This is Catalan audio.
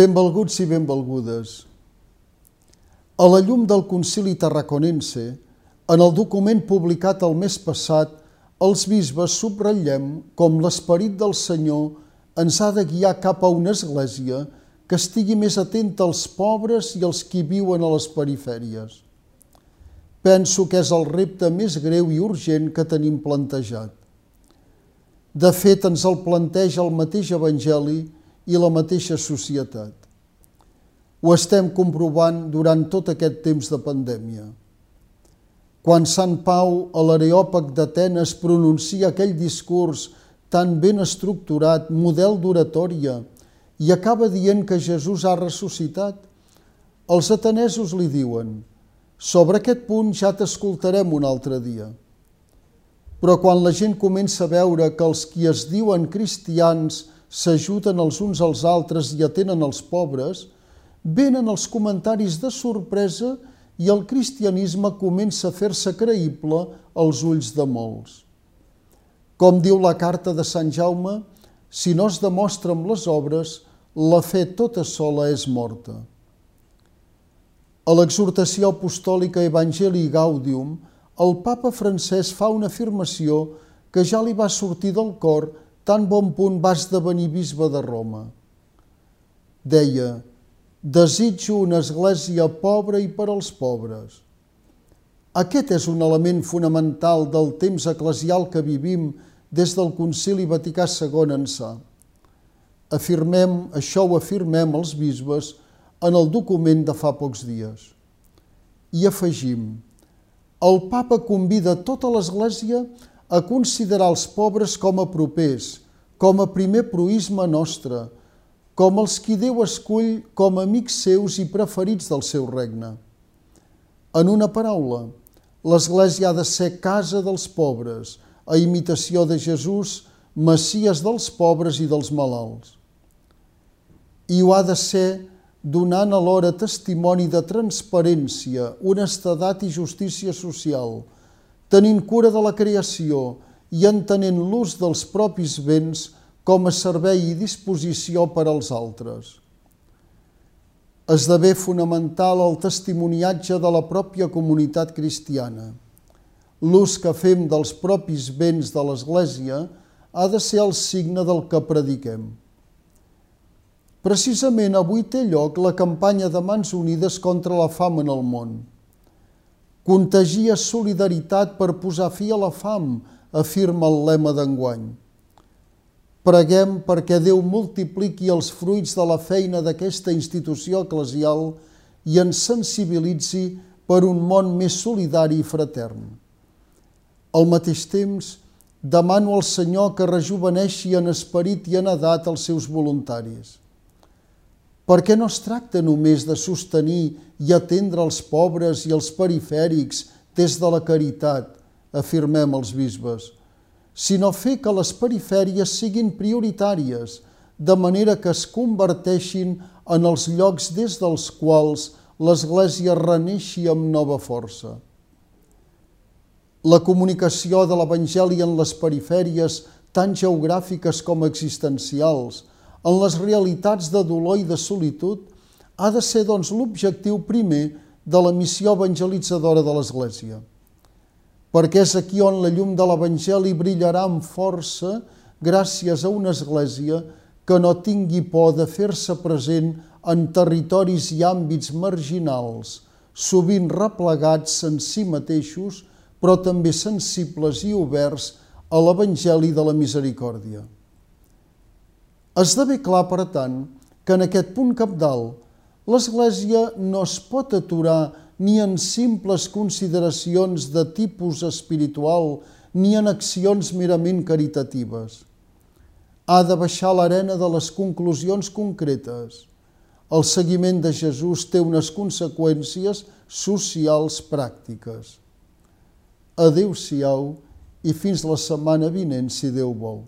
Benvolguts i benvolgudes. A la llum del concili tarraconense, en el document publicat el mes passat, els bisbes subratllem com l'esperit del Senyor ens ha de guiar cap a una església que estigui més atenta als pobres i als qui viuen a les perifèries. Penso que és el repte més greu i urgent que tenim plantejat. De fet, ens el planteja el mateix Evangeli i la mateixa societat. Ho estem comprovant durant tot aquest temps de pandèmia. Quan Sant Pau a l'Areòpag d'Atenes pronuncia aquell discurs tan ben estructurat, model d'oratòria, i acaba dient que Jesús ha ressuscitat, els atenesos li diuen «Sobre aquest punt ja t'escoltarem un altre dia». Però quan la gent comença a veure que els qui es diuen cristians s'ajuden els uns als altres i atenen els pobres, venen els comentaris de sorpresa i el cristianisme comença a fer-se creïble als ulls de molts. Com diu la carta de Sant Jaume, si no es demostra amb les obres, la fe tota sola és morta. A l'exhortació apostòlica Evangelii Gaudium, el papa francès fa una afirmació que ja li va sortir del cor tan bon punt va esdevenir bisbe de Roma. Deia, desitjo una església pobra i per als pobres. Aquest és un element fonamental del temps eclesial que vivim des del Concili Vaticà II ençà. Afirmem, això ho afirmem els bisbes en el document de fa pocs dies. I afegim, el papa convida tota l'Església a considerar els pobres com a propers, com a primer proisme nostre, com els qui Déu escull com a amics seus i preferits del seu regne. En una paraula, l'Església ha de ser casa dels pobres, a imitació de Jesús, Messies dels pobres i dels malalts. I ho ha de ser donant alhora testimoni de transparència, honestedat i justícia social, tenint cura de la creació i entenent l'ús dels propis béns com a servei i disposició per als altres. Esdevé fonamental el testimoniatge de la pròpia comunitat cristiana. L'ús que fem dels propis béns de l'Església ha de ser el signe del que prediquem. Precisament avui té lloc la campanya de Mans Unides contra la fam en el món – Contagia solidaritat per posar fi a la fam, afirma el lema d'enguany. Preguem perquè Déu multipliqui els fruits de la feina d'aquesta institució eclesial i ens sensibilitzi per un món més solidari i fratern. Al mateix temps, demano al Senyor que rejuveneixi en esperit i en edat els seus voluntaris perquè no es tracta només de sostenir i atendre els pobres i els perifèrics des de la caritat, afirmem els bisbes, sinó fer que les perifèries siguin prioritàries, de manera que es converteixin en els llocs des dels quals l'Església reneixi amb nova força. La comunicació de l'Evangeli en les perifèries, tant geogràfiques com existencials, en les realitats de dolor i de solitud ha de ser, doncs, l'objectiu primer de la missió evangelitzadora de l'Església. Perquè és aquí on la llum de l'Evangeli brillarà amb força gràcies a una Església que no tingui por de fer-se present en territoris i àmbits marginals, sovint replegats en si mateixos, però també sensibles i oberts a l'Evangeli de la Misericòrdia. Esdevé clar, per tant, que en aquest punt capdalt l'Església no es pot aturar ni en simples consideracions de tipus espiritual ni en accions merament caritatives. Ha de baixar l'arena de les conclusions concretes. El seguiment de Jesús té unes conseqüències socials pràctiques. Adéu-siau i fins la setmana vinent, si Déu vol.